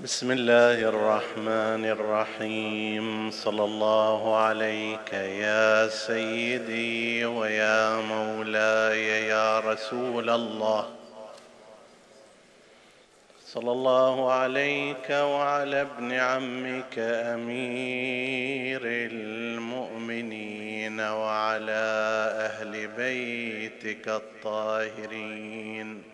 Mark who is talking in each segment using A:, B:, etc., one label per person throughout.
A: بسم الله الرحمن الرحيم. صلى الله عليك يا سيدي ويا مولاي يا رسول الله. صلى الله عليك وعلى ابن عمك أمير المؤمنين وعلى أهل بيتك الطاهرين.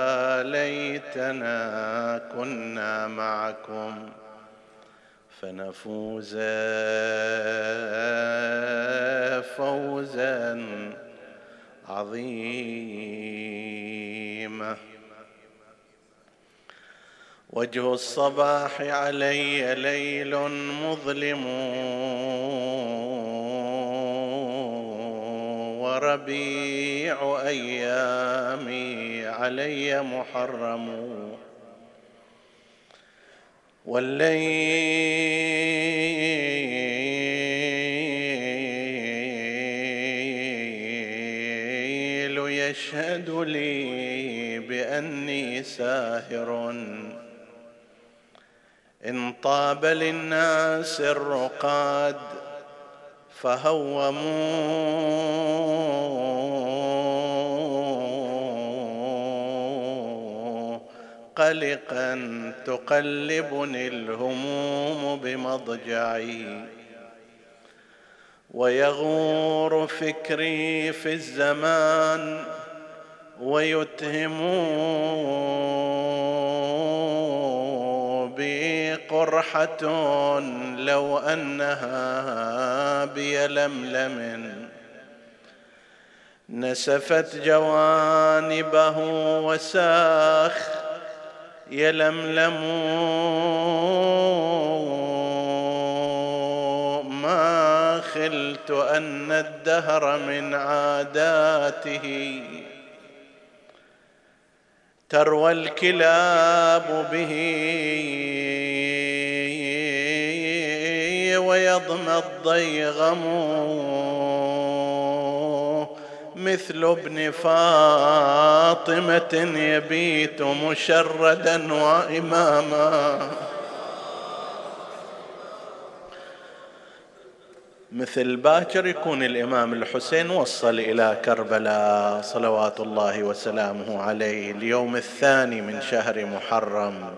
A: ليتنا كنا معكم فنفوز فوزا عظيما. وجه الصباح علي ليل مظلم. وربيع أيامي علي محرم. والليل يشهد لي بأني ساهر. إن طاب للناس الرقاد فهوموا قلقا تقلبني الهموم بمضجعي ويغور فكري في الزمان ويتهم بي قرحة لو أنها بيلملم نسفت جوانبه وساخ يلملم ما خلت أن الدهر من عاداته تروى الكلاب به ويضمى الضيغم مثل ابن فاطمة يبيت مشردا وإماما. مثل باكر يكون الإمام الحسين وصل إلى كربلاء صلوات الله وسلامه عليه اليوم الثاني من شهر محرم.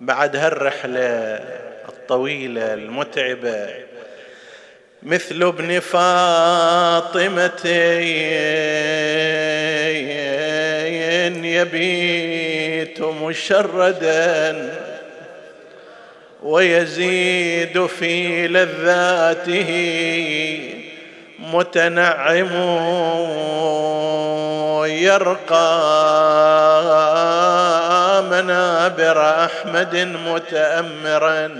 A: بعد هالرحلة الطويله المتعبه مثل ابن فاطمه يبيت مشردا ويزيد في لذاته متنعم يرقى منابر أحمد متامرا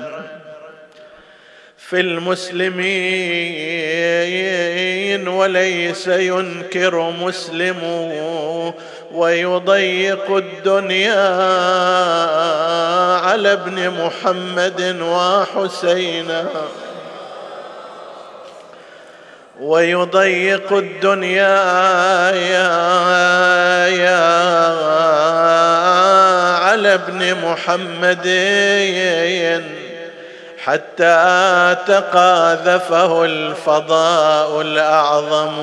A: في المسلمين وليس ينكر مسلم ويضيق الدنيا على ابن محمد وحسينا ويضيق الدنيا يا يا على ابن محمد حتى تقاذفه الفضاء الأعظم.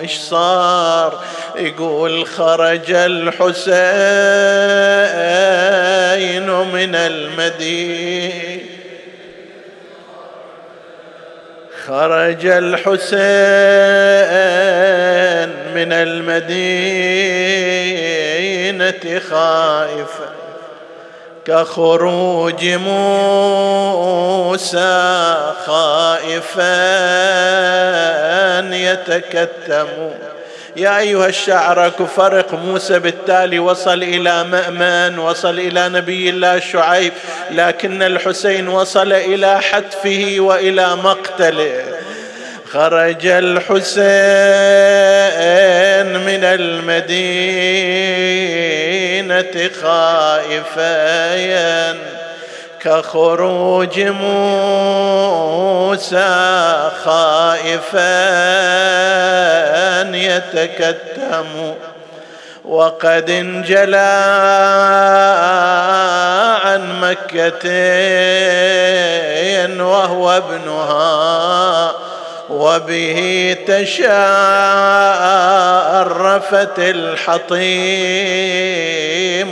A: إيش صار؟ يقول خرج الحسين من المدينة. خرج الحسين من المدينة خائفا كخروج موسى خائفا يتكتم. يا أيها الشاعر كفرق موسى بالتالي وصل إلى مامن وصل إلى نبي الله شعيب لكن الحسين وصل إلى حتفه وإلى مقتله. خرج الحسين من المدينة خائفا. كخروج موسى خائفا يتكتم. وقد انجلى عن مكة وهو ابنها وبه تشارفت الحطيم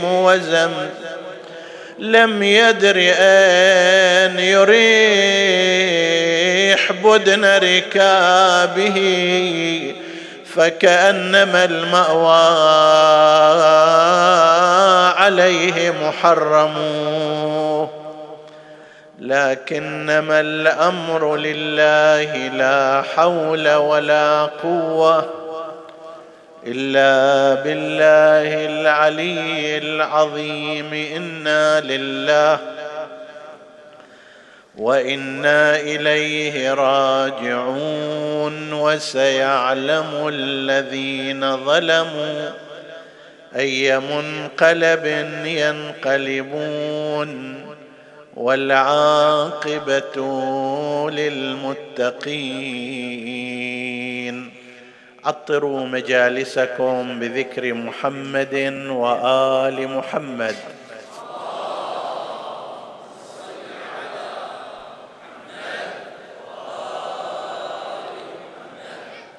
A: وزمت لم يدر أن يريح بدن ركابه فكأنما المأوى عليه محرم. لكنما الأمر لله لا حول ولا قوة. إلا بالله العلي العظيم. إنا لله وإنا إليه راجعون. وسيعلم الذين ظلموا أي منقلب ينقلبون. والعاقبة للمتقين. عطروا مجالسكم بذكر محمد وآل محمد.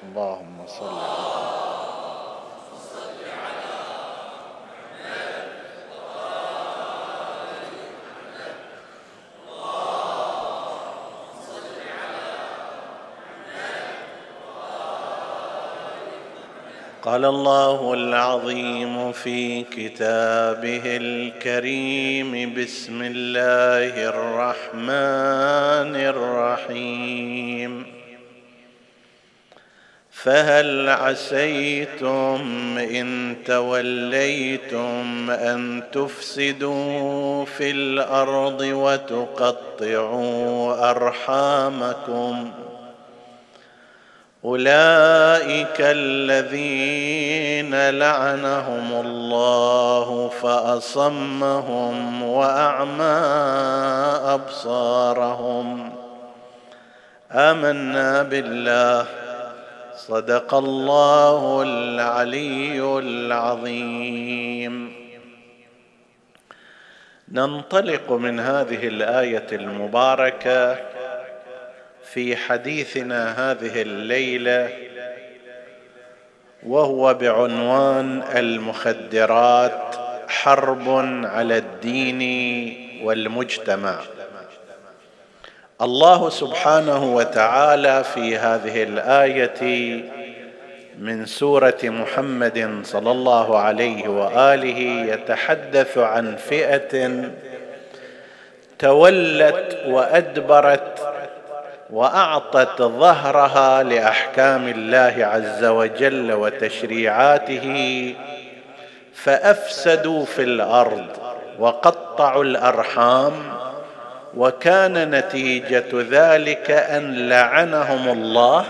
A: اللهم قال الله العظيم في كتابه الكريم بسم الله الرحمن الرحيم. فهل عسيتم إن توليتم أن تفسدوا في الأرض وتقطعوا أرحامكم؟ أولئك الذين لعنهم الله فأصمهم وأعمى أبصارهم. آمنا بالله. صدق الله العلي العظيم. ننطلق من هذه الآية المباركة في حديثنا هذه الليلة وهو بعنوان المخدرات حرب على الدين والمجتمع. الله سبحانه وتعالى في هذه الآية من سورة محمد صلى الله عليه وآله يتحدث عن فئة تولت وأدبرت وأعطت ظهرها لأحكام الله عز وجل وتشريعاته فأفسدوا في الأرض وقطعوا الأرحام وكان نتيجة ذلك أن لعنهم الله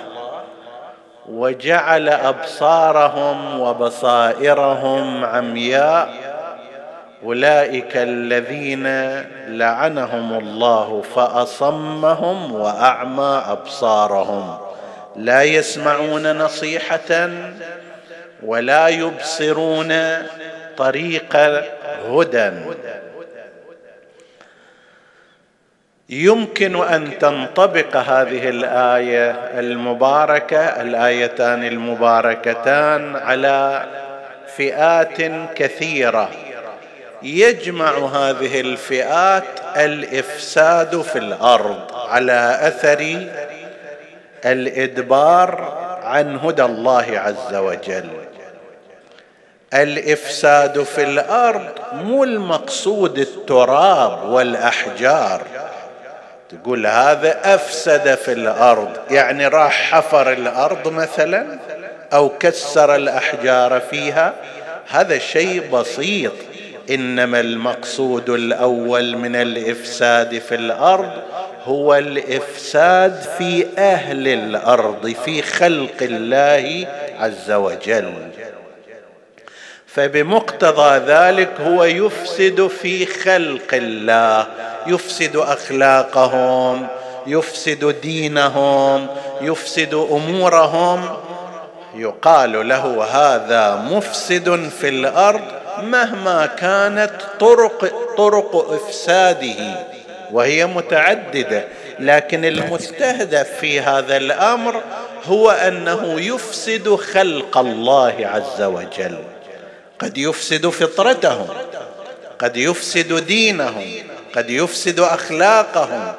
A: وجعل أبصارهم وبصائرهم عمياء أولئك الذين لعنهم الله فأصمهم وأعمى أبصارهم. لا يسمعون نصيحة ولا يبصرون طريق هدى. يمكن أن تنطبق هذه الآية المباركة الآيتان المباركتان على فئات كثيرة. يجمع هذه الفئات الإفساد في الأرض على أثر الإدبار عن هدى الله عز وجل. الإفساد في الأرض مو المقصود التراب والأحجار. تقول هذا أفسد في الأرض يعني راح حفر الأرض مثلا أو كسر الأحجار فيها؟ هذا شيء بسيط. إنما المقصود الأول من الإفساد في الأرض هو الإفساد في أهل الأرض في خلق الله عز وجل. فبمقتضى ذلك هو يفسد في خلق الله يفسد أخلاقهم يفسد دينهم يفسد أمورهم. يقال له هذا مفسد في الأرض مهما كانت طرق طرق إفساده وهي متعددة لكن المستهدف في هذا الأمر هو أنه يفسد خلق الله عز وجل. قد يفسد فطرتهم قد يفسد دينهم قد يفسد أخلاقهم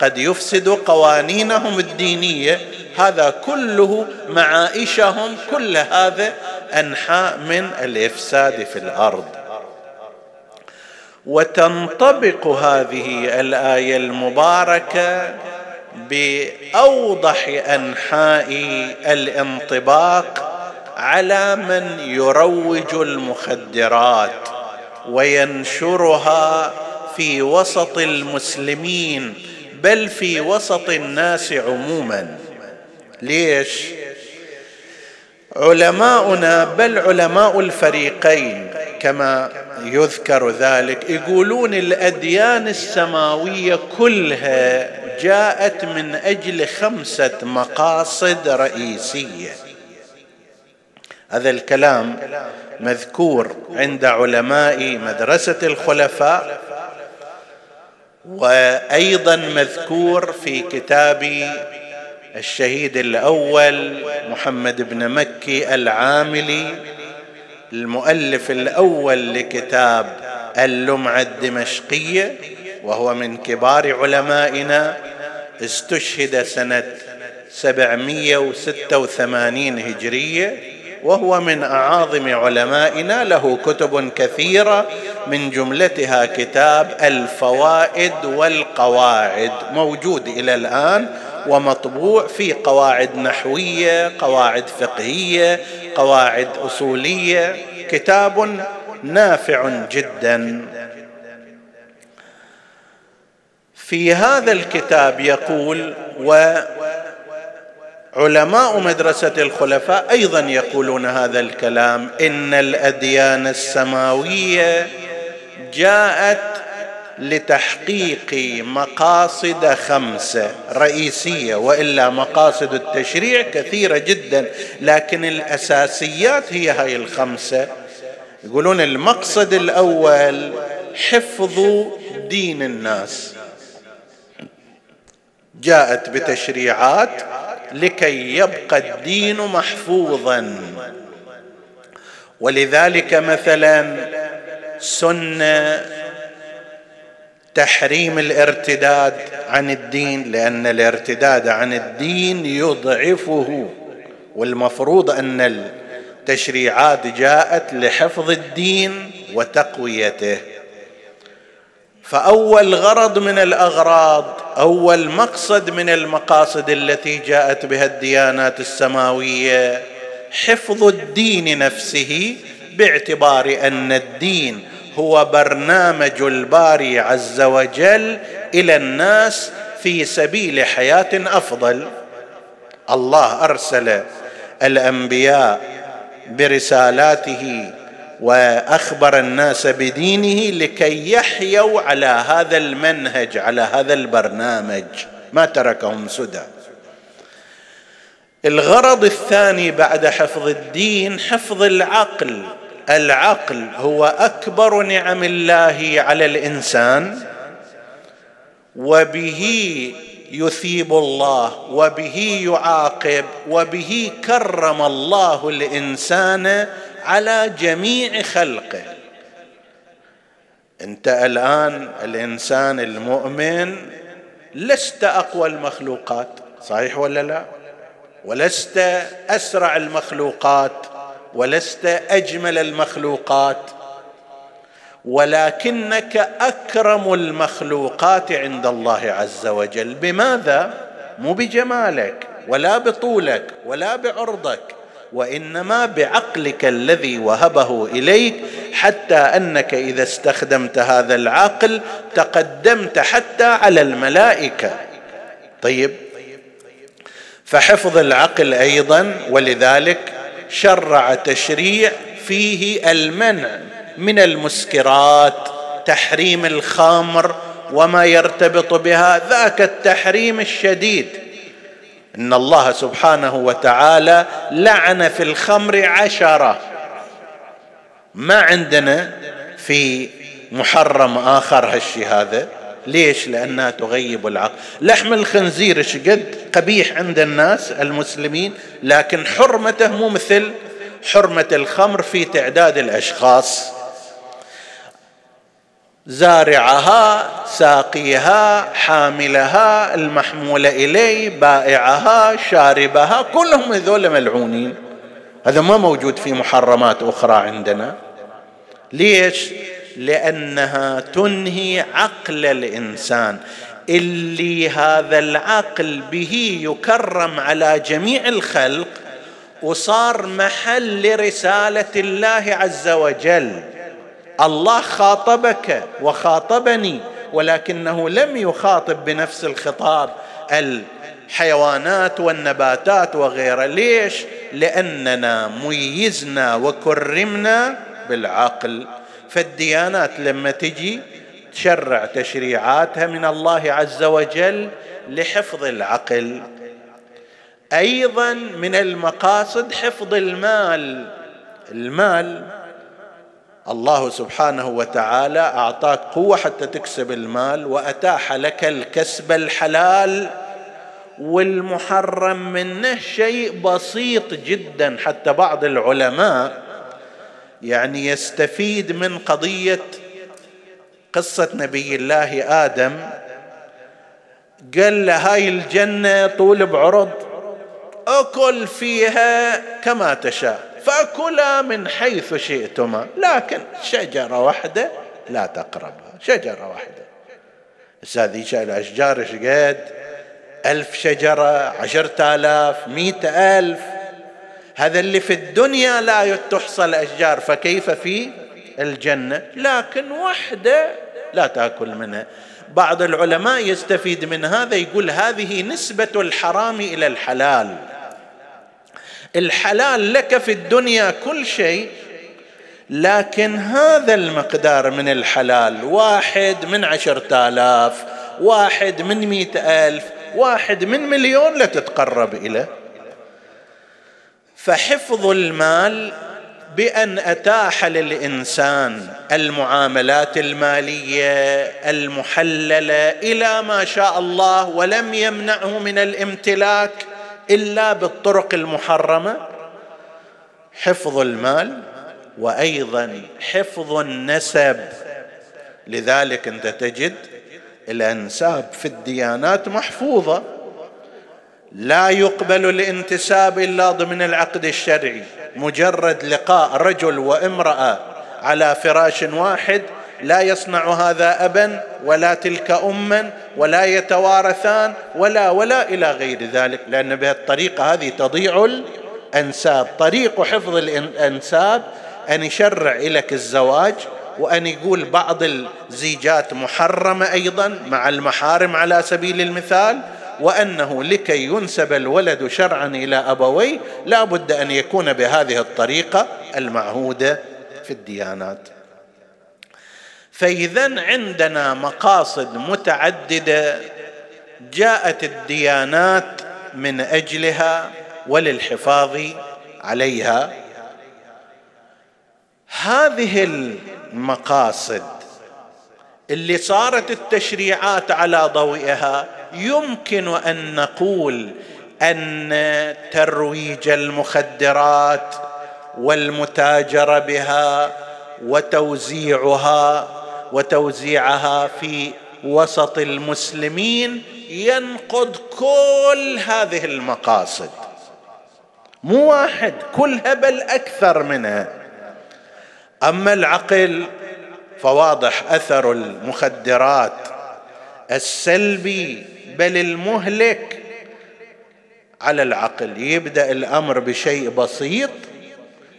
A: قد يفسد قوانينهم الدينية. هذا كله معائشهم كل هذا أنحاء من الإفساد في الأرض. وتنطبق هذه الآية المباركة بأوضح أنحاء الانطباق على من يروج المخدرات وينشرها في وسط المسلمين بل في وسط الناس عموما. ليش؟ علماؤنا بل علماء الفريقين كما يذكر ذلك يقولون الأديان السماوية كلها جاءت من أجل خمسة مقاصد رئيسية. هذا الكلام مذكور عند علماء مدرسة الخلفاء وأيضا مذكور في كتاب الشهيد الأول محمد بن مكي العاملي المؤلف الأول لكتاب اللمعه الدمشقيه وهو من كبار علمائنا استشهد سنة 786 هجرية. وهو من اعاظم علمائنا له كتب كثيرة من جملتها كتاب الفوائد والقواعد موجود إلى الآن ومطبوع في قواعد نحوية قواعد فقهية قواعد أصولية كتاب نافع جدا. في هذا الكتاب يقول وعلماء مدرسة الخلفاء أيضا يقولون هذا الكلام. إن الأديان السماوية جاءت لتحقيق مقاصد خمسة رئيسية وإلا مقاصد التشريع كثيرة جدا لكن الأساسيات هي هاي الخمسة. يقولون المقصد الأول حفظ دين الناس. جاءت بتشريعات لكي يبقى الدين محفوظا. ولذلك مثلا سنة تحريم الارتداد عن الدين لأن الارتداد عن الدين يضعفه. والمفروض أن التشريعات جاءت لحفظ الدين وتقويته. فأول غرض من الأغراض أول مقصد من المقاصد التي جاءت بها الديانات السماوية حفظ الدين نفسه باعتبار أن الدين هو برنامج الباري عز وجل إلى الناس في سبيل حياة أفضل. الله أرسل الأنبياء برسالاته وأخبر الناس بدينه لكي يحيوا على هذا المنهج على هذا البرنامج. ما تركهم سدى. الغرض الثاني بعد حفظ الدين حفظ العقل. العقل هو أكبر نعم الله على الإنسان وبه يثيب الله وبه يعاقب وبه كرم الله الإنسان على جميع خلقه. انت الآن الإنسان المؤمن لست أقوى المخلوقات صحيح ولا لا؟ ولست أسرع المخلوقات ولست أجمل المخلوقات ولكنك أكرم المخلوقات عند الله عز وجل. بماذا؟ مو بجمالك ولا بطولك ولا بعرضك. وإنما بعقلك الذي وهبه إليك حتى أنك إذا استخدمت هذا العقل تقدمت حتى على الملائكة. طيب. فحفظ العقل أيضا ولذلك شرع تشريع فيه المنع من المسكرات تحريم الخمر وما يرتبط بها ذاك التحريم الشديد. إن الله سبحانه وتعالى لعن في الخمر عشرة. ما عندنا في محرم آخر هالشي هذا. ليش؟ لأنها تغيب العقل. لحم الخنزير إيش قد؟ قبيح عند الناس المسلمين لكن حرمته مو مثل حرمة الخمر في تعداد الأشخاص. زارعها ساقيها حاملها المحمول إليه بائعها شاربها كلهم هذول ملعونين. هذا ما موجود في محرمات أخرى عندنا. ليش؟ لأنها تنهي عقل الإنسان. اللي هذا العقل به يكرم على جميع الخلق وصار محل لرسالة الله عز وجل. الله خاطبك وخاطبني ولكنه لم يخاطب بنفس الخطاب الحيوانات والنباتات وغيرها ليش؟ لأننا ميزنا وكرمنا بالعقل. فالديانات لما تجي تشرع تشريعاتها من الله عز وجل لحفظ العقل. أيضا من المقاصد حفظ المال. المال الله سبحانه وتعالى أعطاك قوة حتى تكسب المال وأتاح لك الكسب الحلال والمحرم منه شيء بسيط جدا. حتى بعض العلماء يعني يستفيد من قضية قصة نبي الله آدم. قال له هاي الجنة طول بعرض أكل فيها كما تشاء. فكلا من حيث شئتما. لكن شجرة واحدة لا تقربها. شجرة واحدة. بس هذه الاشجار إيش قد؟ ألف شجرة عشرة آلاف مئة ألف. هذا اللي في الدنيا لا تحصى الأشجار فكيف في الجنة؟ لكن وحدة لا تأكل منها. بعض العلماء يستفيد من هذا يقول هذه نسبة الحرام إلى الحلال. الحلال لك في الدنيا كل شيء لكن هذا المقدار من الحلال واحد من عشرة آلاف واحد من مئة ألف واحد من مليون لا تتقرب إليه فحفظ المال بأن أتاح للإنسان المعاملات المالية المحللة إلى ما شاء الله ولم يمنعه من الامتلاك. إلا بالطرق المحرمة حفظ المال وأيضا حفظ النسب. لذلك أنت تجد الأنساب في الديانات محفوظة لا يقبل الانتساب إلا ضمن العقد الشرعي مجرد لقاء رجل وامرأة على فراش واحد لا يصنع هذا أبا ولا تلك أما ولا يتوارثان ولا ولا إلى غير ذلك لأن بهالطريقه هذه تضيع الأنساب. طريق حفظ الأنساب أن يشرع لك الزواج وأن يقول بعض الزيجات محرمة أيضا مع المحارم على سبيل المثال وأنه لكي ينسب الولد شرعا إلى أبويه لا بد أن يكون بهذه الطريقة المعهودة في الديانات. فإذا عندنا مقاصد متعددة جاءت الديانات من أجلها وللحفاظ عليها. هذه المقاصد اللي صارت التشريعات على ضوئها يمكن أن نقول أن ترويج المخدرات والمتاجره بها وتوزيعها وتوزيعها في وسط المسلمين ينقض كل هذه المقاصد. مو واحد كلها بل أكثر منها أما العقل فواضح أثر المخدرات السلبي بل المهلك على العقل. يبدأ الأمر بشيء بسيط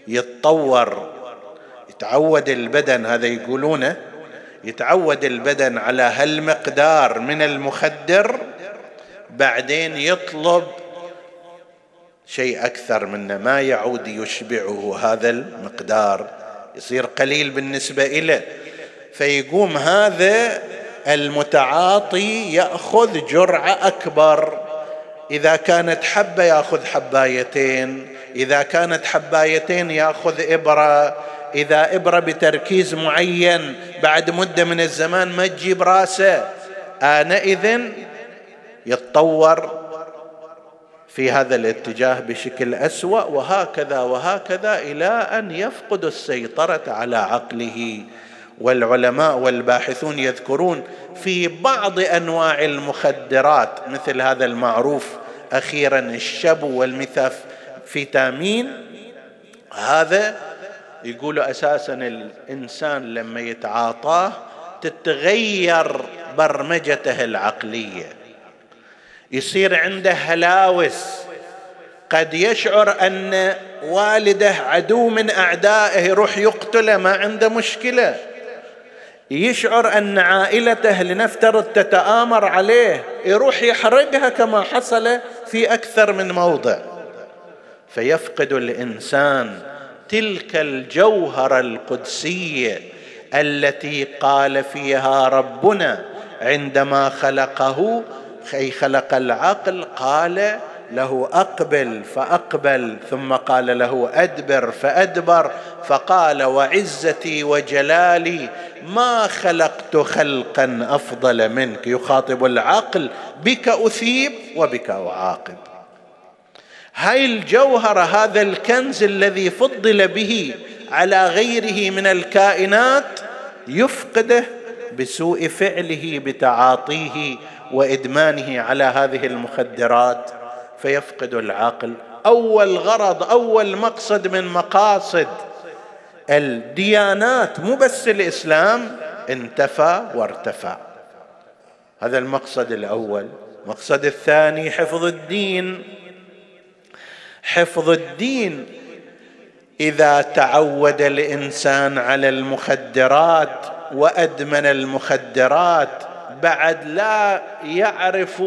A: يتطور يتعود البدن هذا يقولونه يتعود البدن على هالمقدار من المخدر بعدين يطلب شيء أكثر منه ما يعود يشبعه هذا المقدار يصير قليل بالنسبة إليه. فيقوم هذا المتعاطي يأخذ جرعة أكبر. إذا كانت حبة يأخذ حبايتين إذا كانت حبايتين يأخذ إبرة. إذا إبرة بتركيز معين بعد مدة من الزمان ما تجيب راسه. آنئذ يتطور في هذا الاتجاه بشكل أسوأ وهكذا وهكذا إلى أن يفقد السيطرة على عقله. والعلماء والباحثون يذكرون في بعض أنواع المخدرات مثل هذا المعروف أخيرا الشبو والميثافيتامين هذا يقولوا أساسا الإنسان لما يتعاطاه تتغير برمجته العقلية. يصير عنده هلاوس. قد يشعر أن والده عدو من أعدائه يروح يقتله ما عنده مشكلة. يشعر أن عائلته لنفترض تتآمر عليه يروح يحرقها كما حصل في أكثر من موضع. فيفقد الإنسان تلك الجوهره القدسية التي قال فيها ربنا عندما خلقه أي خلق العقل قال له أقبل فأقبل ثم قال له أدبر فأدبر فقال وعزتي وجلالي ما خلقت خلقا أفضل منك. يخاطب العقل بك أثيب وبك أعاقب. هاي الجوهره هذا الكنز الذي فضل به على غيره من الكائنات يفقده بسوء فعله بتعاطيه وإدمانه على هذه المخدرات. فيفقد العقل. أول غرض أول مقصد من مقاصد الديانات مو بس الإسلام انتفى وارتفع. هذا المقصد الأول. المقصد الثاني حفظ الدين. حفظ الدين. إذا تعود الإنسان على المخدرات وأدمن المخدرات بعد لا يعرف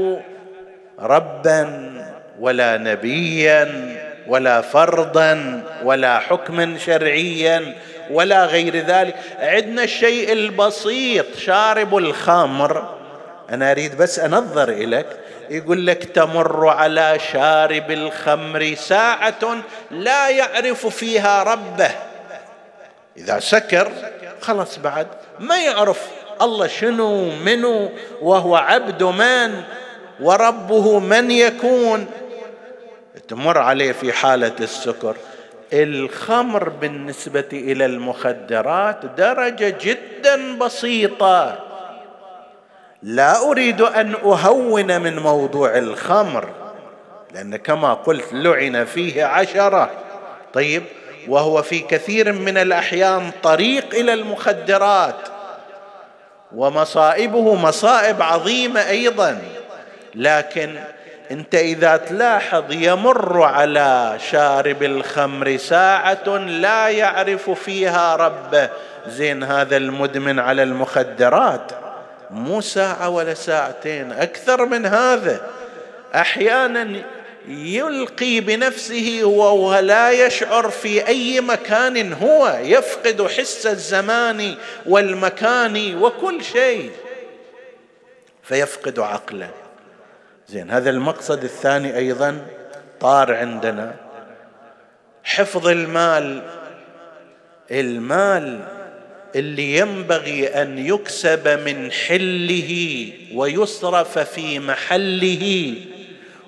A: ربا ولا نبيا ولا فرضا ولا حكما شرعيا ولا غير ذلك. عندنا الشيء البسيط شارب الخمر. أنا أريد بس أنظر إليك. يقول لك تمر على شارب الخمر ساعة لا يعرف فيها ربه. إذا سكر خلص بعد ما يعرف الله شنو منو وهو عبد من وربه من يكون. تمر عليه في حالة السكر. الخمر بالنسبة إلى المخدرات درجة جدا بسيطة. لا أريد أن أهون من موضوع الخمر لأن كما قلت لعن فيه عشرة. طيب وهو في كثير من الأحيان طريق إلى المخدرات ومصائبه مصائب عظيمة أيضا. لكن أنت إذا تلاحظ يمر على شارب الخمر ساعة لا يعرف فيها ربه. زين هذا المدمن على المخدرات. مو ساعة ولا ساعتين أكثر من هذا. أحيانا يلقي بنفسه وهو لا يشعر في أي مكان هو يفقد حس الزمان والمكان وكل شيء. فيفقد عقله. زين هذا المقصد الثاني أيضا طار عندنا. حفظ المال. المال اللي ينبغي أن يكسب من حله ويصرف في محله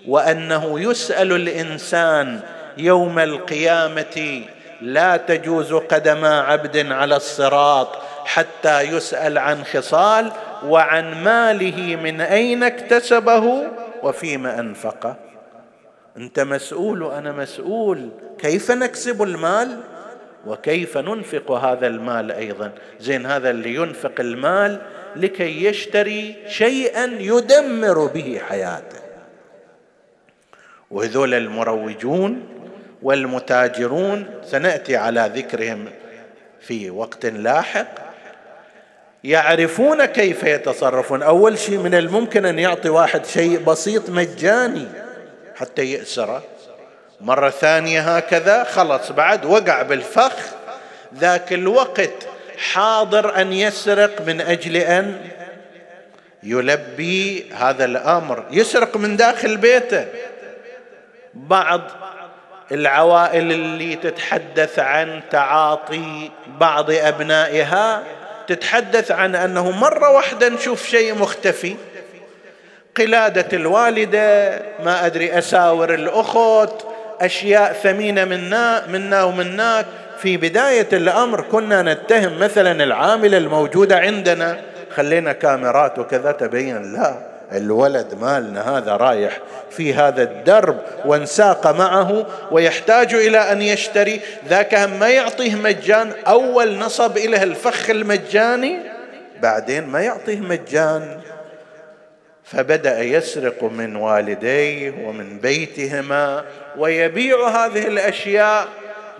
A: وأنه يسأل الإنسان يوم القيامة لا تجوز قدما عبد على الصراط حتى يسأل عن خصال وعن ماله من أين اكتسبه وفيما أنفقه. أنت مسؤول وأنا مسؤول. كيف نكسب المال؟ وكيف ننفق هذا المال أيضا؟ زين هذا اللي ينفق المال لكي يشتري شيئا يدمر به حياته. وهذول المروجون والمتاجرون سنأتي على ذكرهم في وقت لاحق. يعرفون كيف يتصرفون. أول شيء من الممكن أن يعطي واحد شيء بسيط مجاني حتى يأسره. مرة ثانية هكذا خلص بعد وقع بالفخ ذاك الوقت حاضر أن يسرق من أجل أن يلبي هذا الأمر. يسرق من داخل بيته. بعض العوائل اللي تتحدث عن تعاطي بعض أبنائها تتحدث عن أنه مرة واحدة نشوف شيء مختفي. قلادة الوالدة ما أدري أساور الأخت أشياء ثمينة منا منا ومناك في بداية الأمر كنا نتهم مثلا العامله الموجوده عندنا. خلينا كاميرات وكذا. تبين لا الولد مالنا هذا رايح في هذا الدرب وانساق معه ويحتاج إلى أن يشتري. ذاك هم ما يعطيه مجان. أول نصب اليه الفخ المجاني بعدين ما يعطيه مجان. فبدأ يسرق من والديه ومن بيتهما. ويبيع هذه الأشياء.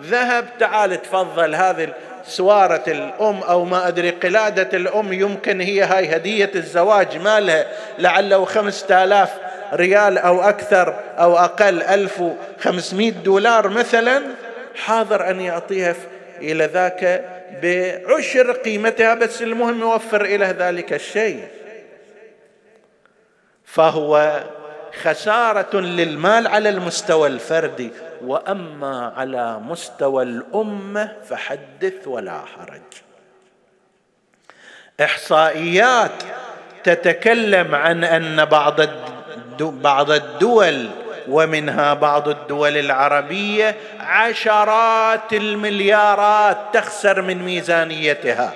A: ذهب تعال تفضل هذه سوارة الأم أو ما أدري قلادة الأم يمكن هي هاي هدية الزواج مالها لعله خمسة آلاف ريال أو أكثر أو أقل ألف وخمسمائة دولار مثلا. حاضر أن يعطيها إلى ذاك بعشر قيمتها بس المهم يوفر إلى ذلك الشيء. فهو خسارة للمال على المستوى الفردي وأما على مستوى الأمة فحدث ولا حرج. إحصائيات تتكلم عن أن بعض بعض الدول ومنها بعض الدول العربية عشرات المليارات تخسر من ميزانيتها.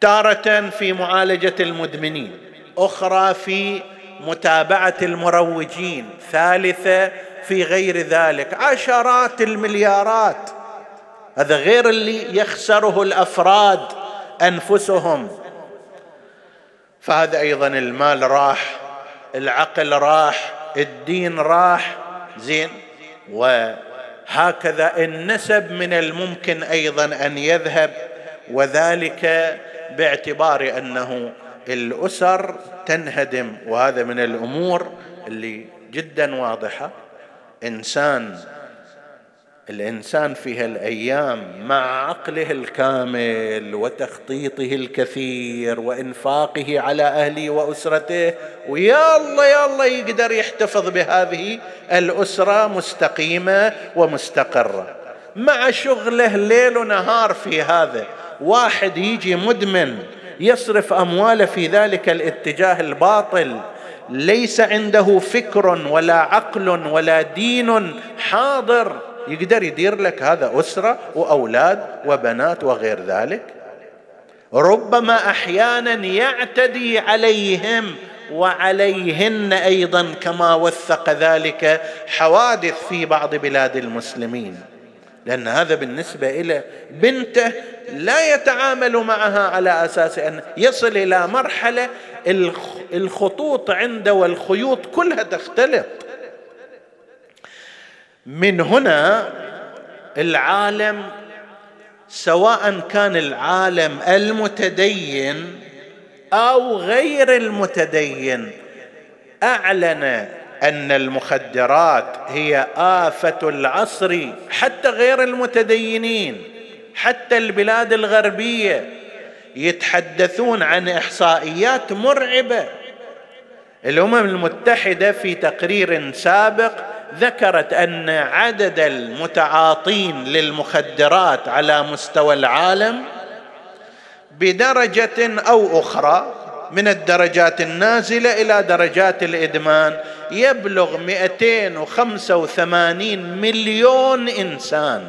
A: تارة في معالجة المدمنين أخرى في متابعة المروجين ثالثة في غير ذلك. عشرات المليارات. هذا غير اللي يخسره الأفراد أنفسهم. فهذا أيضا المال راح العقل راح الدين راح. زين. وهكذا النسب من الممكن أيضا أن يذهب وذلك باعتبار أنه الأسر تنهدم وهذا من الأمور اللي جدا واضحة. إنسان الإنسان في هالأيام مع عقله الكامل وتخطيطه الكثير وإنفاقه على أهله وأسرته ويا الله يا الله يقدر يحتفظ بهذه الأسرة مستقيمة ومستقرة. مع شغله ليل ونهار في هذا واحد يجي مدمن يصرف امواله في ذلك الاتجاه الباطل. ليس عنده فكر ولا عقل ولا دين حاضر. يقدر يدير لك هذا أسرة وأولاد وبنات وغير ذلك؟ ربما أحيانا يعتدي عليهم وعليهن أيضا كما وثق ذلك حوادث في بعض بلاد المسلمين. لأن هذا بالنسبة إلى بنته لا يتعامل معها على أساس أن يصل إلى مرحلة الخطوط عنده والخيوط كلها تختلط. من هنا العالم سواء كان العالم المتدين أو غير المتدين أعلن أن المخدرات هي آفة العصر حتى غير المتدينين حتى البلاد الغربية يتحدثون عن إحصائيات مرعبة. الأمم المتحدة في تقرير سابق ذكرت أن عدد المتعاطين للمخدرات على مستوى العالم بدرجة أو أخرى من الدرجات النازلة إلى درجات الإدمان. يبلغ 285 مليون إنسان.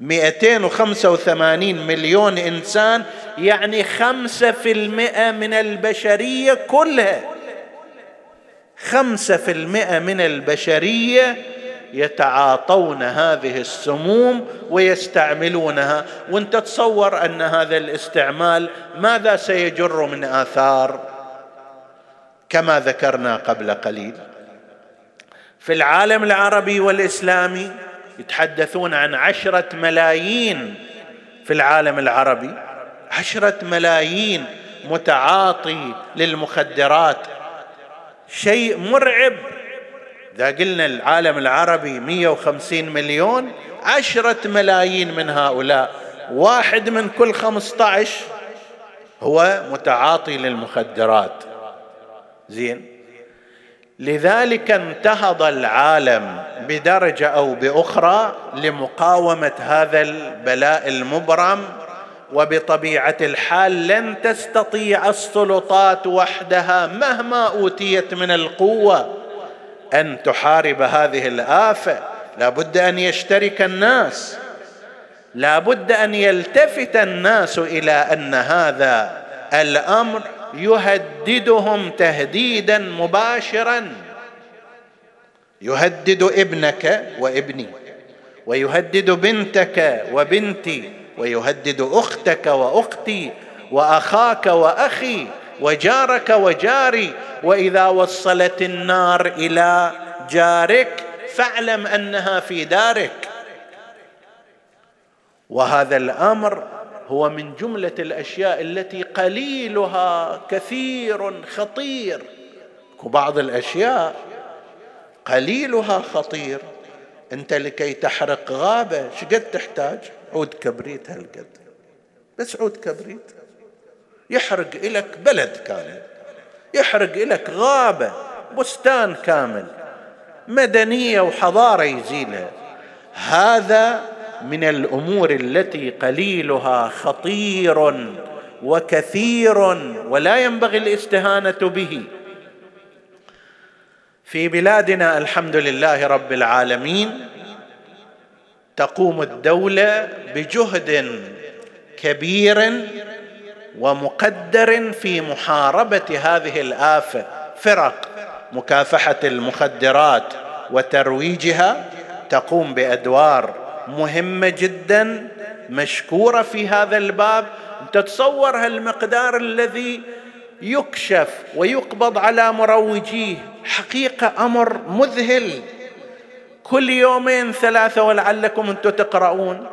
A: 285 مليون إنسان يعني خمسة في المئة من البشرية كلها. خمسة في المئة من البشرية يتعاطون هذه السموم ويستعملونها. وانت تصور أن هذا الاستعمال ماذا سيجر من آثار؟ كما ذكرنا قبل قليل. في العالم العربي والإسلامي يتحدثون عن عشرة ملايين في العالم العربي. عشرة ملايين متعاطي للمخدرات. شيء مرعب. إذا قلنا العالم العربي 150 مليون عشرة ملايين من هؤلاء. واحد من كل 15 هو متعاطي للمخدرات. زين؟ لذلك انتهض العالم بدرجة أو بأخرى لمقاومة هذا البلاء المبرم وبطبيعة الحال لن تستطيع السلطات وحدها مهما أوتيت من القوة. أن تحارب هذه الآفة. لا بد أن يشترك الناس. لا بد أن يلتفت الناس إلى أن هذا الأمر يهددهم تهديدا مباشرا. يهدد ابنك وابني ويهدد بنتك وبنتي ويهدد أختك وأختي وأخاك وأخي وجارك وجاري وإذا وصلت النار إلى جارك فاعلم أنها في دارك. وهذا الأمر هو من جملة الأشياء التي قليلها كثير خطير. وبعض الأشياء قليلها خطير. أنت لكي تحرق غابة شقد تحتاج؟ عود كبريت هالقد. بس عود كبريت. يحرق لك بلد كامل يحرق لك غابة بستان كامل مدنية وحضارة يزيلها. هذا من الأمور التي قليلها خطير وكثير ولا ينبغي الاستهانة به. في بلادنا الحمد لله رب العالمين تقوم الدولة بجهد كبير ومقدر في محاربة هذه الافه فرق مكافحة المخدرات وترويجها تقوم بأدوار مهمة جدا مشكورة في هذا الباب. تتصور هالمقدار الذي يكشف ويقبض على مروجيه. حقيقة أمر مذهل. كل يومين ثلاثة ولعلكم أنتم تقرؤون.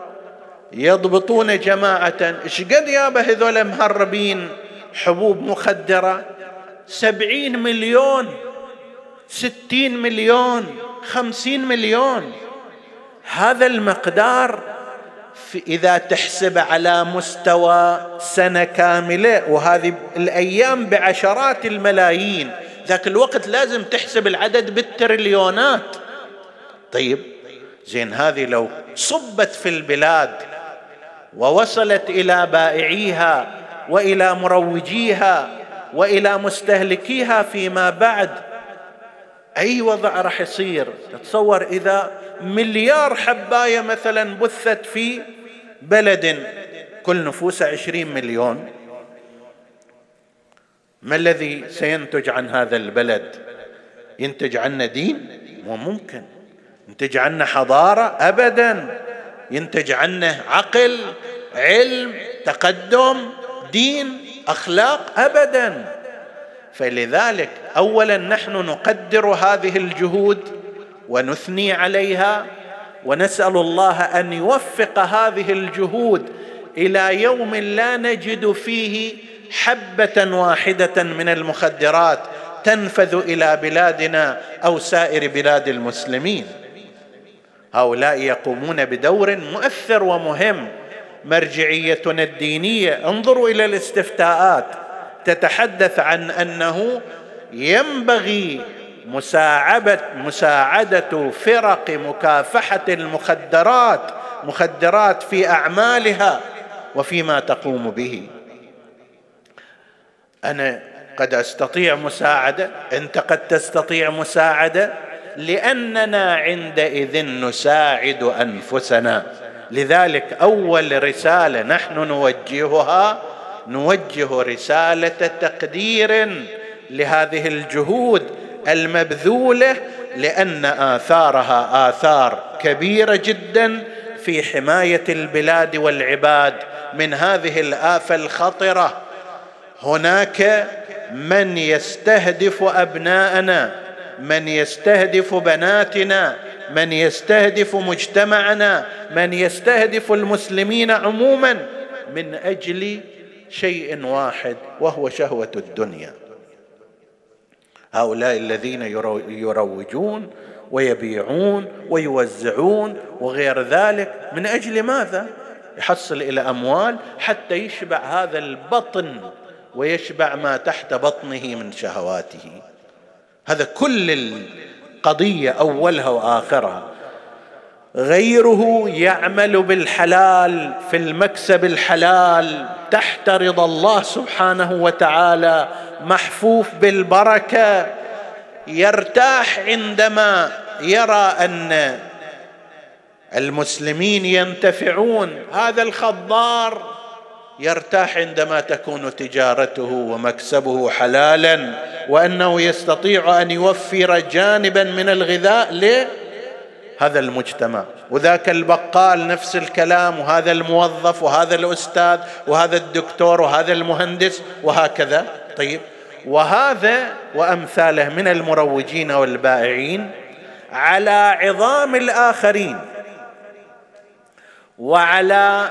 A: يضبطون جماعة. إيش قد يابا هذول مهربين؟ حبوب مخدرة. سبعين مليون. ستين مليون. خمسين مليون. هذا المقدار إذا تحسب على مستوى سنة كاملة وهذه الأيام بعشرات الملايين. ذاك الوقت لازم تحسب العدد بالتريليونات. طيب زين هذه لو صبت في البلاد ووصلت إلى بائعيها وإلى مروجيها وإلى مستهلكيها فيما بعد. أي وضع راح يصير؟ تتصور إذا مليار حباية مثلا بثت في بلد كل نفوسه عشرين مليون. ما الذي سينتج عن هذا البلد؟ ينتج عنا دين؟ مو ممكن. ينتج عنا حضارة؟ ابدا. ينتج عنا عقل علم تقدم دين أخلاق ابدا. فلذلك اولا نحن نقدر هذه الجهود ونثني عليها ونسأل الله أن يوفق هذه الجهود إلى يوم لا نجد فيه حبة واحدة من المخدرات تنفذ إلى بلادنا أو سائر بلاد المسلمين. هؤلاء يقومون بدور مؤثر ومهم. مرجعيتنا الدينية انظروا إلى الاستفتاءات. تتحدث عن أنه ينبغي مساعدة, مساعدة فرق مكافحة المخدرات مخدرات في أعمالها وفيما تقوم به. أنا قد أستطيع مساعدة أنت قد تستطيع مساعدة؟ لأننا عندئذ نساعد أنفسنا. لذلك أول رسالة نحن نوجهها نوجه رسالة تقدير لهذه الجهود المبذولة لأن آثارها آثار كبيرة جدا في حماية البلاد والعباد من هذه الآفة الخطرة. هناك من يستهدف أبناءنا من يستهدف بناتنا من يستهدف مجتمعنا من يستهدف المسلمين عموما من أجل شيء واحد وهو شهوة الدنيا. هؤلاء الذين يروجون ويبيعون ويوزعون وغير ذلك من أجل ماذا؟ يحصل إلى أموال حتى يشبع هذا البطن ويشبع ما تحت بطنه من شهواته. هذا كل القضية أولها وآخرها. غيره يعمل بالحلال في المكسب الحلال تحت رضا الله سبحانه وتعالى محفوف بالبركة يرتاح عندما يرى أن المسلمين ينتفعون. هذا الخضار يرتاح عندما تكون تجارته ومكسبه حلالا. وأنه يستطيع أن يوفر جانبا من الغذاء لهذا المجتمع. وذاك البقال نفس الكلام وهذا الموظف وهذا الأستاذ وهذا الدكتور وهذا المهندس وهكذا. طيب. وهذا وأمثاله من المروجين والبائعين على عظام الآخرين وعلى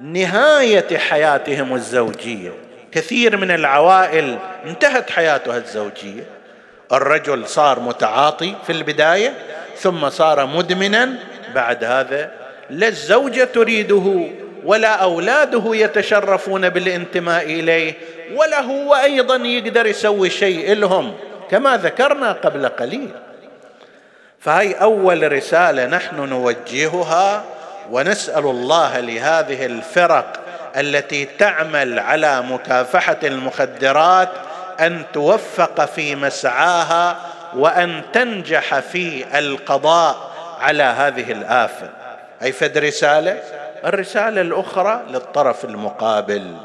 A: نهاية حياتهم الزوجية. كثير من العوائل انتهت حياتها الزوجية. الرجل صار متعاطي في البداية ثم صار مدمنا. بعد هذا لا الزوجة تريده ولا أولاده يتشرفون بالانتماء إليه ولا هو أيضا يقدر يسوي شيء لهم كما ذكرنا قبل قليل. فهي أول رسالة نحن نوجهها ونسأل الله لهذه الفرق التي تعمل على مكافحة المخدرات أن توفق في مسعاها وأن تنجح في القضاء على هذه الآفة. أي فد رسالة؟ الرسالة الأخرى للطرف المقابل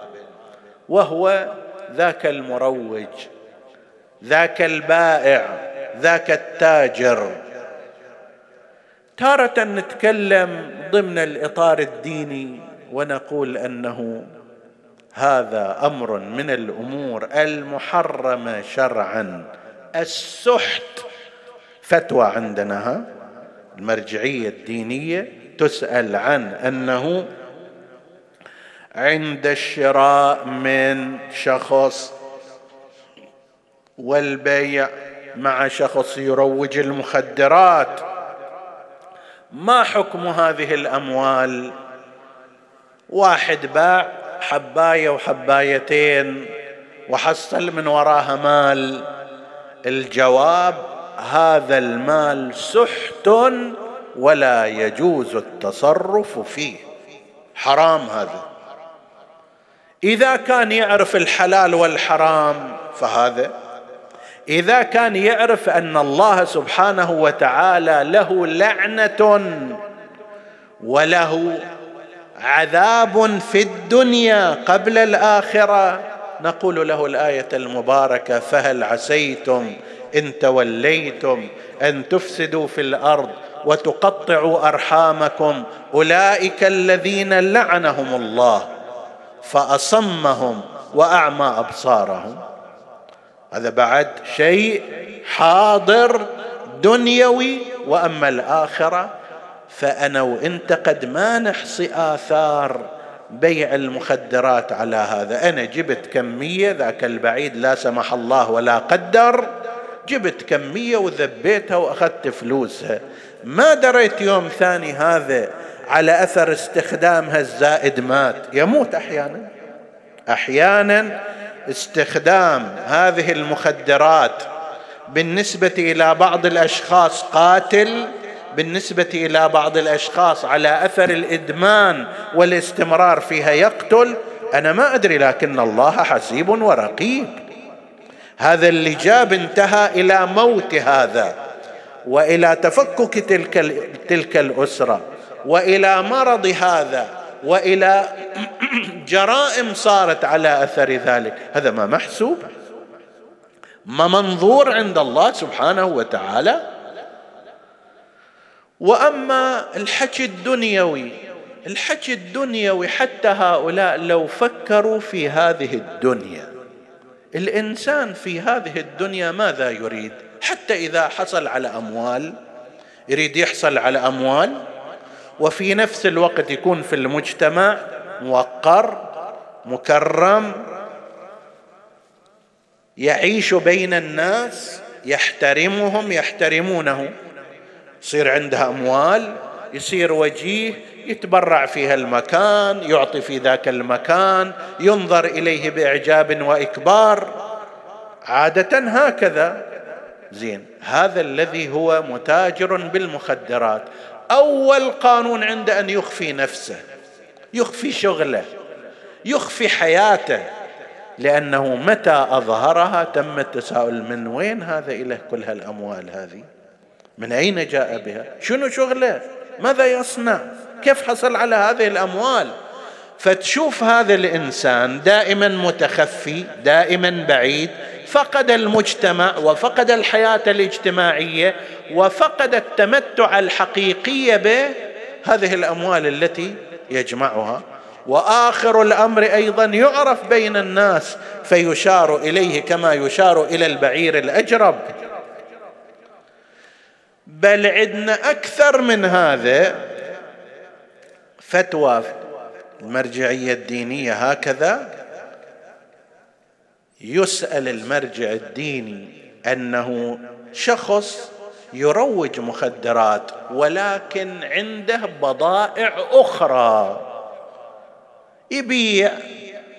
A: وهو ذاك المروج ذاك البائع ذاك التاجر. تارة نتكلم ضمن الإطار الديني ونقول أنه هذا أمر من الأمور المحرمة شرعا. السحت فتوى عندنا ها؟ المرجعية الدينية تسأل عن أنه عند الشراء من شخص والبيع مع شخص يروج المخدرات. ما حكم هذه الأموال؟ واحد باع حباية وحبايتين وحصل من وراها مال. الجواب هذا المال سحت ولا يجوز التصرف فيه. حرام هذا. إذا كان يعرف الحلال والحرام فهذا. إذا كان يعرف أن الله سبحانه وتعالى له لعنة وله عذاب في الدنيا قبل الآخرة. نقول له الآية المباركة فهل عسيتم إن توليتم أن تفسدوا في الأرض وتقطعوا أرحامكم؟ أولئك الذين لعنهم الله فأصمهم وأعمى أبصارهم. هذا بعد شيء حاضر دنيوي وأما الآخرة فأنا وانت قد ما نحصي آثار بيع المخدرات على هذا. أنا جبت كمية ذاك البعيد لا سمح الله ولا قدر. جبت كمية وذبيتها وأخذت فلوسها. ما دريت يوم ثاني هذا على أثر استخدامها الزائد مات. يموت أحيانا. أحيانا استخدام هذه المخدرات بالنسبة إلى بعض الأشخاص قاتل بالنسبة إلى بعض الأشخاص على أثر الإدمان والاستمرار فيها يقتل أنا ما أدري لكن الله حسيب ورقيب. هذا اللي جاب انتهى إلى موت هذا وإلى تفكك تلك تلك الأسرة وإلى مرض هذا وإلى جرائم صارت على أثر ذلك. هذا ما محسوب. ما منظور عند الله سبحانه وتعالى. وأما الحكي الدنيوي الحكي الدنيوي حتى هؤلاء لو فكروا في هذه الدنيا. الإنسان في هذه الدنيا ماذا يريد؟ حتى إذا حصل على أموال يريد يحصل على أموال وفي نفس الوقت يكون في المجتمع موقر مكرم يعيش بين الناس يحترمهم يحترمونه. يصير عنده أموال يصير وجيه يتبرع في هالمكان يعطي في ذاك المكان ينظر إليه بإعجاب وإكبار. عادة هكذا. زين هذا الذي هو متاجر بالمخدرات. أول قانون عنده أن يخفي نفسه يخفي شغله يخفي حياته. لأنه متى أظهرها تم التساؤل من وين هذا اله كل هالأموال هذه؟ من أين جاء بها؟ شنو شغله؟ ماذا يصنع؟ كيف حصل على هذه الأموال؟ فتشوف هذا الإنسان دائما متخفي دائما بعيد فقد المجتمع وفقد الحياة الاجتماعية وفقد التمتع الحقيقي بهذه الأموال التي يجمعها. وآخر الأمر أيضا يعرف بين الناس فيشار إليه كما يشار إلى البعير الأجرب. بل عندنا أكثر من هذا. فتوى المرجعية الدينية هكذا. يسأل المرجع الديني أنه شخص يروج مخدرات ولكن عنده بضائع أخرى. يبيع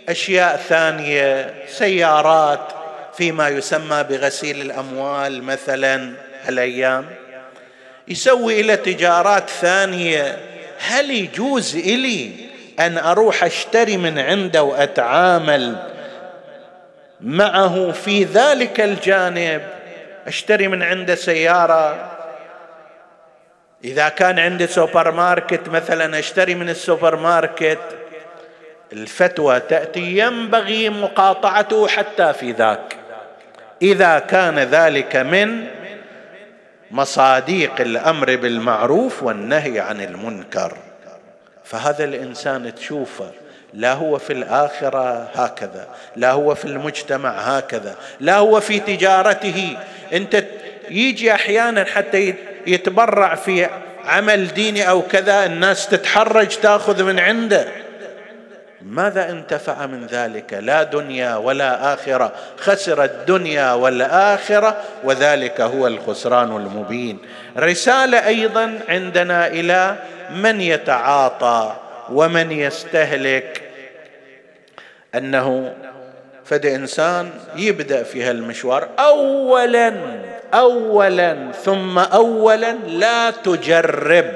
A: أشياء ثانية سيارات فيما يسمى بغسيل الأموال مثلا هالايام يسوي إلى تجارات ثانية. هل يجوز إلي أن أروح أشتري من عنده وأتعامل معه في ذلك الجانب؟ أشتري من عنده سيارة. إذا كان عندي سوبر ماركت مثلا أشتري من السوبر ماركت. الفتوى تأتي ينبغي مقاطعته حتى في ذاك. إذا كان ذلك من مصاديق الأمر بالمعروف والنهي عن المنكر. فهذا الإنسان تشوفه لا هو في الآخرة هكذا لا هو في المجتمع هكذا لا هو في تجارته. أنت يجي أحيانا حتى يتبرع في عمل ديني أو كذا الناس تتحرج تأخذ من عنده. ماذا انتفع من ذلك؟ لا دنيا ولا آخرة. خسر الدنيا والآخرة وذلك هو الخسران المبين. رسالة أيضا عندنا إلى من يتعاطى ومن يستهلك. أنه فد إنسان يبدأ في هالمشوار اولا اولا ثم اولا لا تجرب.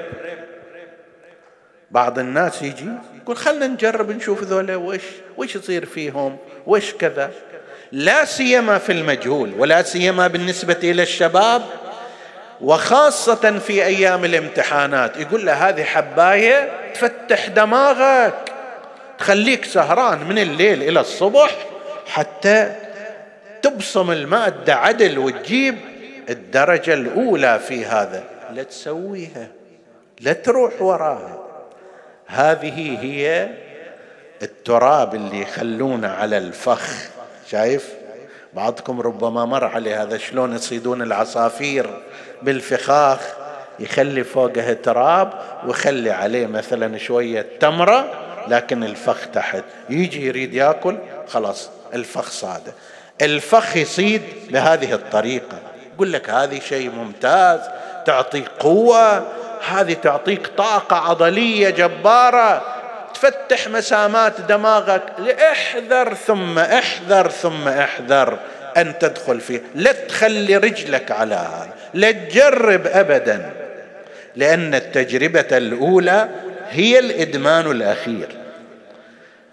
A: بعض الناس يجي يقول خلنا نجرب نشوف ذولا وش وش يصير فيهم وش كذا. لا سيما في المجهول ولا سيما بالنسبة إلى الشباب وخاصة في أيام الامتحانات. يقول له هذه حباية تفتح دماغك تخليك سهران من الليل إلى الصبح حتى تبصم المادة عدل وتجيب الدرجة الأولى في هذا. لا تسويها لا تروح وراها. هذه هي التراب اللي يخلونه على الفخ شايف؟ بعضكم ربما مر عليه هذا شلون يصيدون العصافير بالفخاخ يخلي فوقه تراب ويخلي عليه مثلا شوية تمرة لكن الفخ تحت. يجي يريد يأكل خلاص الفخ صاده. الفخ يصيد بهذه الطريقة. يقول لك هذه شيء ممتاز تعطي قوة هذه تعطيك طاقة عضلية جبارة. تفتح مسامات دماغك. احذر ثم احذر ثم احذر أن تدخل فيه. لا تخلي رجلك على هذا. لا تجرب ابدا. لأن التجربة الأولى هي الإدمان الأخير.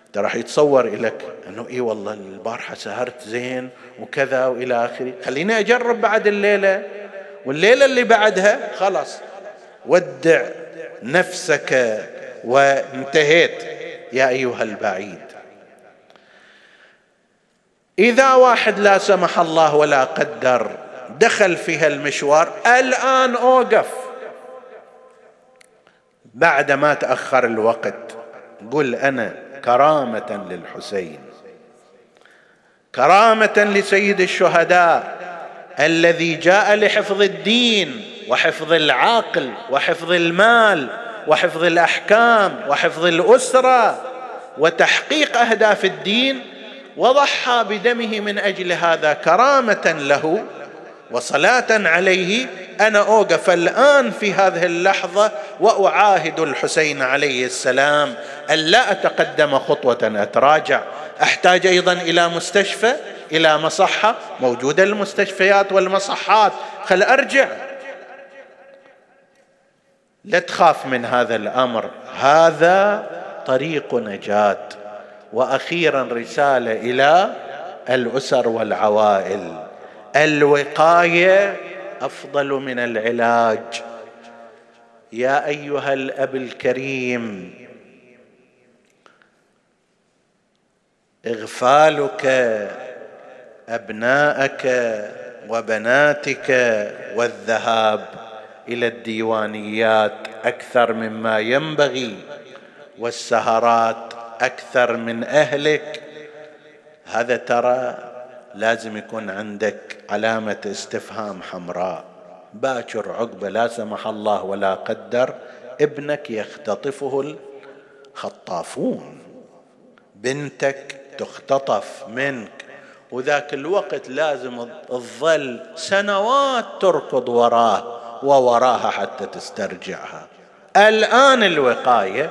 A: أنت راح يتصور لك أنه إي والله البارحة سهرت زين وكذا وإلى آخره. خليني أجرب بعد الليلة. والليلة اللي بعدها خلاص. ودع نفسك وانتهيت يا أيها البعيد. إذا واحد لا سمح الله ولا قدر دخل في هالمشوار الآن أوقف. بعد ما تأخر الوقت قل أنا كرامة للحسين. كرامة لسيد الشهداء الذي جاء لحفظ الدين. وحفظ العقل وحفظ المال وحفظ الأحكام وحفظ الأسرة وتحقيق أهداف الدين وضحى بدمه من أجل هذا كرامة له وصلاة عليه أنا أوقف الآن في هذه اللحظة وأعاهد الحسين عليه السلام أن لا أتقدم خطوة أتراجع. أحتاج أيضا إلى مستشفى إلى مصحة موجودة المستشفيات والمصحات. خل أرجع. لا تخاف من هذا الأمر. هذا طريق نجاة. وأخيرا رسالة إلى الأسر والعوائل. الوقاية أفضل من العلاج. يا أيها الأب الكريم إغفالك أبناءك وبناتك والذهاب. إلى الديوانيات أكثر مما ينبغي والسهرات أكثر من أهلك. هذا ترى لازم يكون عندك علامة استفهام حمراء. باكر عقبة لا سمح الله ولا قدر ابنك يختطفه الخطافون. بنتك تختطف منك. وذاك الوقت لازم تظل سنوات تركض وراه. ووراها حتى تسترجعها. الآن الوقاية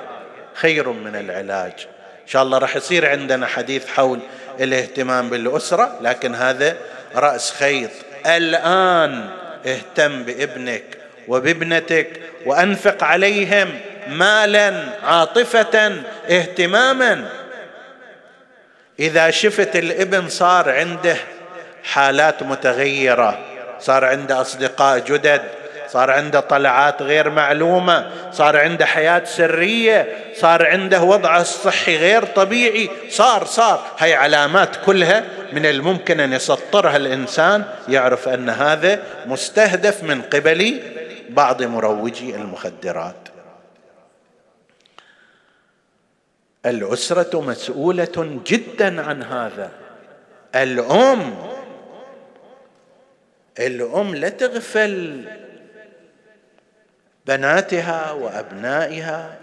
A: خير من العلاج. إن شاء الله راح يصير عندنا حديث حول الاهتمام بالأسرة لكن هذا رأس خيط. الآن اهتم بابنك وبابنتك وأنفق عليهم مالا عاطفه اهتماما. إذا شفت الابن صار عنده حالات متغيرة صار عنده أصدقاء جدد صار عنده طلعات غير معلومة صار عنده حياة سرية صار عنده وضعه الصحي غير طبيعي. صار صار. هاي علامات كلها من الممكن أن يسطرها الإنسان يعرف أن هذا مستهدف من قبل بعض مروجي المخدرات. الأسرة مسؤولة جدا عن هذا. الأم الأم لا تغفل. بناتها وأبنائها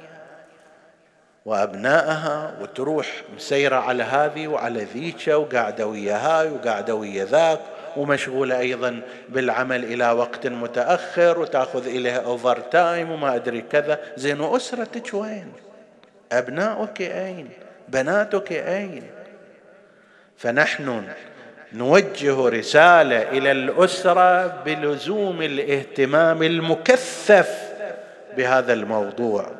A: وأبنائها وتروح مسيرة على هذه وعلى ذيك وقاعدة ويا هاي وقاعدة ويا ذاك ومشغولة أيضا بالعمل إلى وقت متأخر وتأخذ إليها overtime وما أدري كذا زين وأسرتك وين؟ ابناؤك أين؟ بناتك أين؟ فنحن نوجه رسالة إلى الأسرة بلزوم الاهتمام المكثف بهذا الموضوع.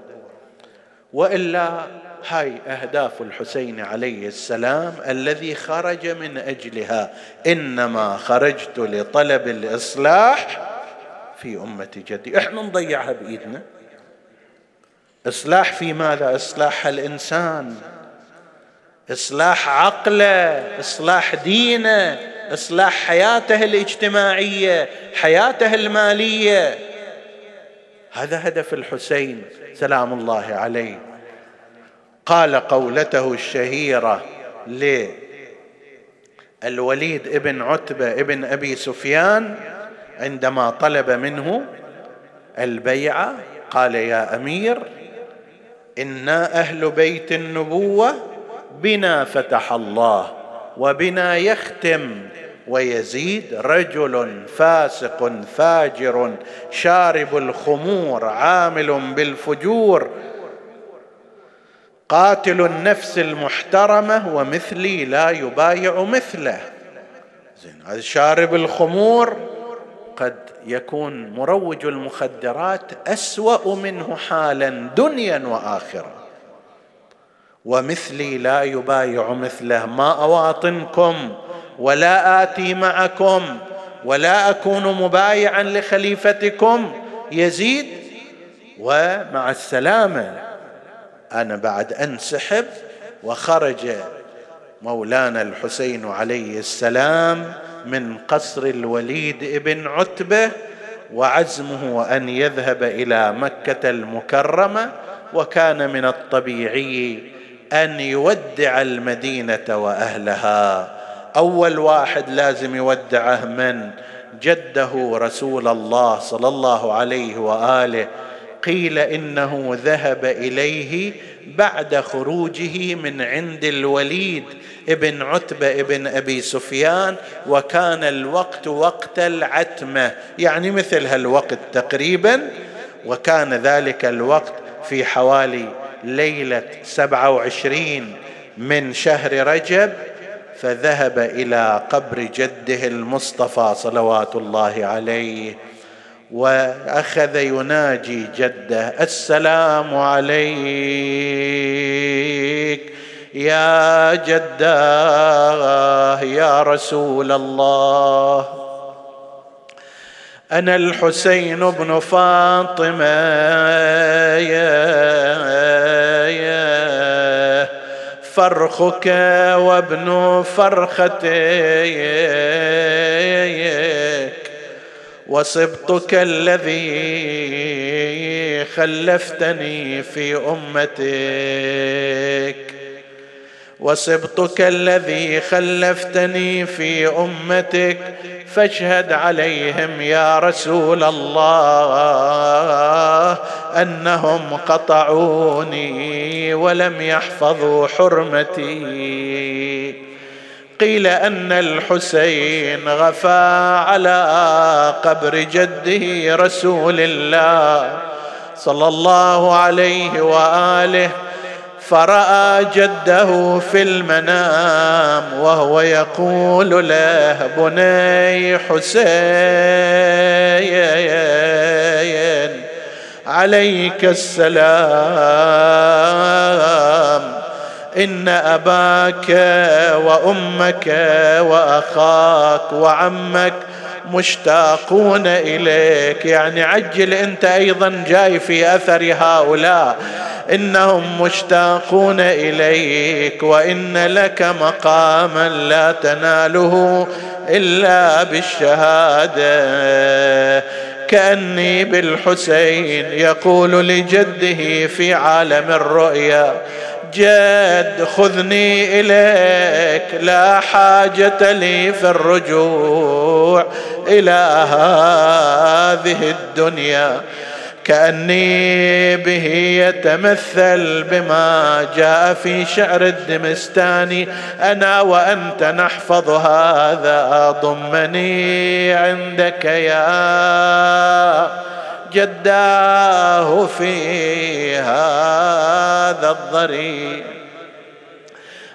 A: وإلا هاي أهداف الحسين عليه السلام الذي خرج من أجلها إنما خرجت لطلب الإصلاح في أمة جدي. إحنا نضيعها بإيدنا؟ إصلاح في ماذا؟ إصلاح الإنسان. إصلاح عقله إصلاح دينه إصلاح حياته الاجتماعية حياته المالية. هذا هدف الحسين سلام الله عليه. قال قولته الشهيرة للوليد ابن عتبة ابن أبي سفيان عندما طلب منه البيعه قال يا أمير إنا أهل بيت النبوة بنا فتح الله وبنا يختم ويزيد رجل فاسق فاجر شارب الخمور عامل بالفجور قاتل النفس المحترمة ومثلي لا يبايع مثله. زين هذا شارب الخمور قد يكون مروج المخدرات أسوأ منه حالا دنيا وآخرة. ومثلي لا يبايع مثله ما أواطنكم؟ ولا آتي معكم ولا أكون مبايعا لخليفتكم. يزيد ومع السلامة أنا بعد انسحب وخرج مولانا الحسين عليه السلام من قصر الوليد ابن عتبة وعزمه أن يذهب إلى مكة المكرمة وكان من الطبيعي أن يودع المدينة وأهلها. أول واحد لازم يودعه من جده رسول الله صلى الله عليه وآله. قيل إنه ذهب إليه بعد خروجه من عند الوليد ابن عتبة ابن أبي سفيان وكان الوقت وقت العتمة يعني مثل هالوقت تقريبا وكان ذلك الوقت في حوالي ليلة سبعة وعشرين من شهر رجب فذهب إلى قبر جده المصطفى صلوات الله عليه وأخذ يناجي جده السلام عليك يا جداه يا رسول الله. أنا الحسين بن فاطمة يا يا فرخك وابن فرختك وصبتك الذي خلفتني في أمتك وصبتك الذي خلفتني في أمتك فاشهد عليهم يا رسول الله أنهم قطعوني ولم يحفظوا حرمتي. قيل أن الحسين غفا على قبر جده رسول الله صلى الله عليه وآله فرأى جده في المنام وهو يقول له بني حسين عليك السلام. إن أباك وأمك وأخاك وعمك مشتاقون إليك. يعني عجل أنت أيضا جاي في أثر هؤلاء. إنهم مشتاقون إليك. وإن لك مقاما لا تناله إلا بالشهادة. كأني بالحسين يقول لجده في عالم الرؤيا جد خذني إليك لا حاجة لي في الرجوع إلى هذه الدنيا. كأني به يتمثل بما جاء في شعر الدمستاني. أنا وأنت نحفظ هذا ضمني عندك يا جداه في هذا الضريح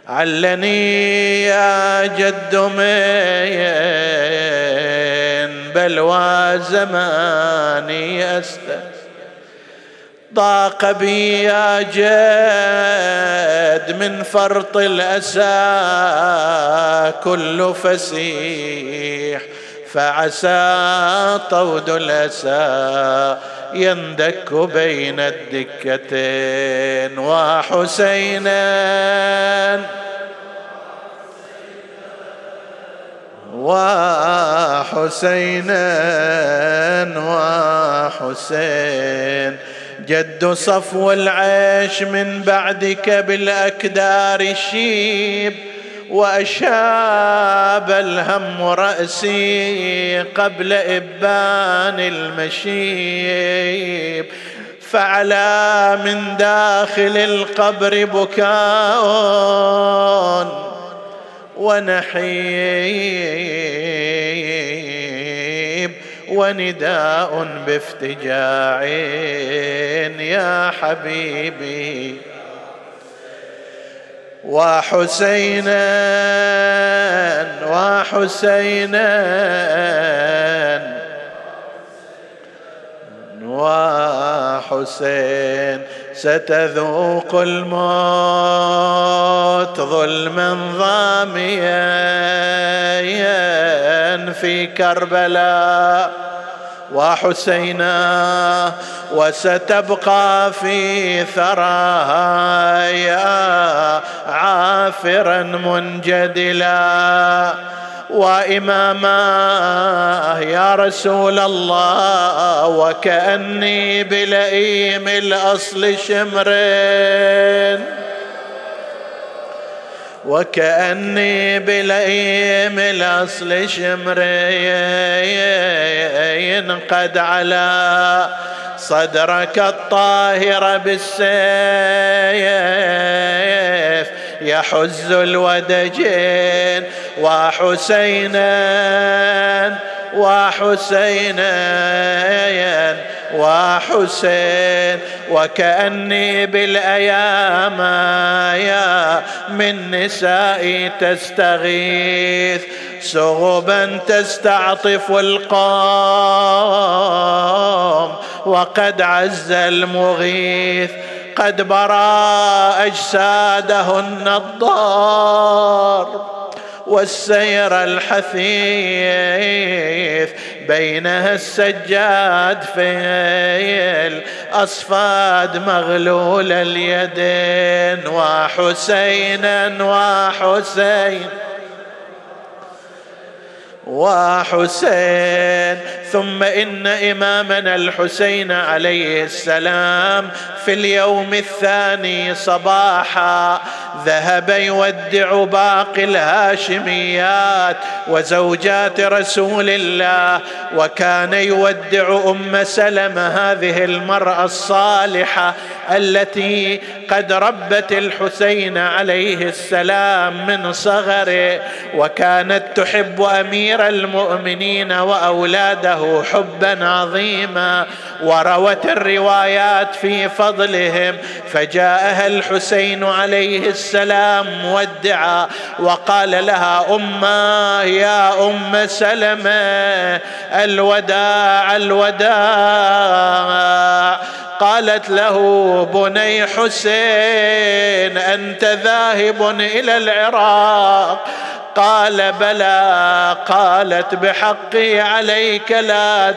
A: علني يا جد من بلوى زماني أستس ضاق بي يا جد من فرط الأسى كل فسيح فعسى طود الأسى. يندك بين الدكتين وحسينا وحسينا وحسين. جد صفو العيش من بعدك بالأكدار الشيب وأشاب الهم راسي قبل إبان المشيب. فعلى من داخل القبر بكاء ونحيب. ونداء بافتجاع يا حبيبي. وحسينا وحسينا وحسين ستذوق الموت ظلما ضاميا في كربلاء وحسينا وستبقى في ثراها يا عافرا منجدلا وإماما يا رسول الله وكأني بلئيم الأصل شمرين. وكأني بلئيم الأصل شمرين. قد على صدرك الطاهر بالسيف. يحز الودجين وحسينا وحسينا وحسين وكأني بالأيام يا من نسائي تستغيث سغبا تستعطف القوم وقد عز المغيث قد برا أجسادهن الضار والسير الحثيث بينها السجاد في الأصفاد مغلول اليدين وحسينا وحسين وحسين ثم إن إمامنا الحسين عليه السلام في اليوم الثاني صباحا ذهب يودع باقي الهاشميات وزوجات رسول الله وكان يودع أم سلمة هذه المرأة الصالحة التي قد ربت الحسين عليه السلام من صغره وكانت تحب أمير المؤمنين وأولاده حبا عظيما وروت الروايات في فضلهم فجاءها الحسين عليه السلام مودعا وقال لها أمة يا أم سلمة الوداع الوداع. قالت له بني حسين أنت ذاهب إلى العراق. قال بلى قالت بحقي عليك لا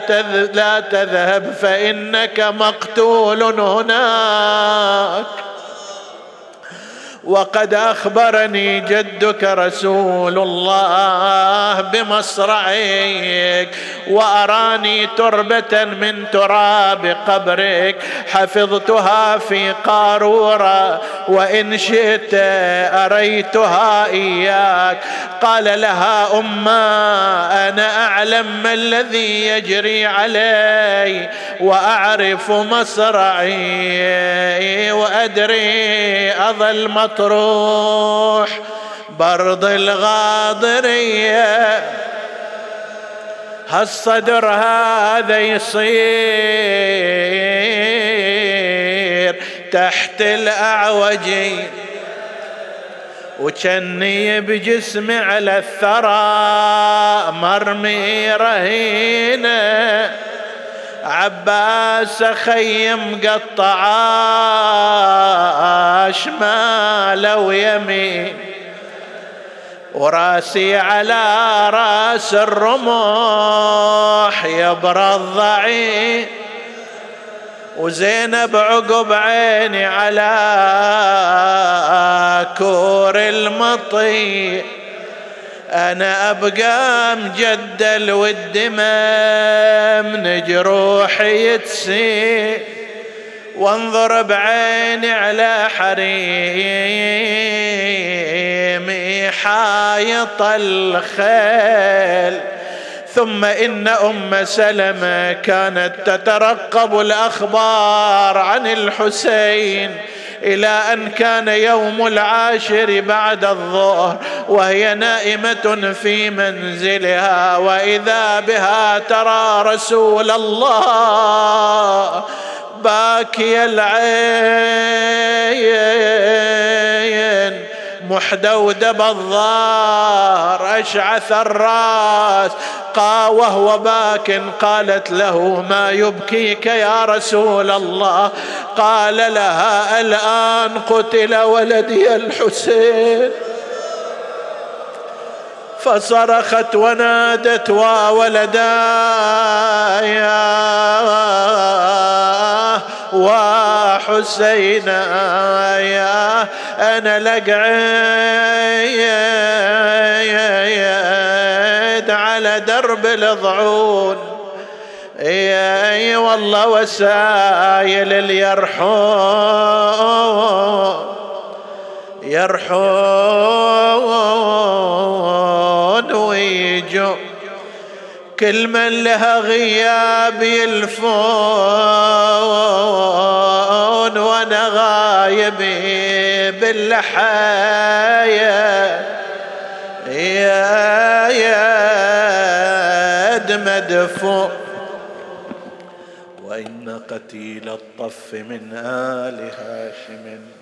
A: لا تذهب فإنك مقتول هناك. وقد أخبرني جدك رسول الله بمصرعك وأراني تربة من تراب قبرك. حفظتها في قارورة وإن شئت أريتها إياك. قال لها اما أنا أعلم ما الذي يجري علي وأعرف مصرعي وأدري أظل مطر مطروح برض الغاضرية. هالصدر هذا يصير تحت الأعوجي وكني بجسمي على الثرى مرمي رهينة. عباس خيم قطعا شمال ويمين وراسي على راس الرمح يبرى الضعيف وزينب عقب عيني على كور المطي أنا ابقى مجدل والدمام نجروحي يتسيل وانظر بعيني على حريمي حايط الخيل. ثم إن أم سلمة كانت تترقب الأخبار عن الحسين. إلى أن كان يوم العاشر بعد الظهر وهي نائمة في منزلها وإذا بها ترى رسول الله باكي العين. محدود بالظار أشعث الرأس. قا وهو باك قالت له ما يبكيك يا رسول الله؟ قال لها الآن قتل ولدي الحسين. فصرخت ونادت وولدايا وحسين يا أنا لقعيد على درب الضعون إي والله وسايل اليرحون يرحون ويجو. كل من لها غياب يلفون وأنا غايبي باللحايا يا يا مدفون وإن قتيل الطف من آل هاشم.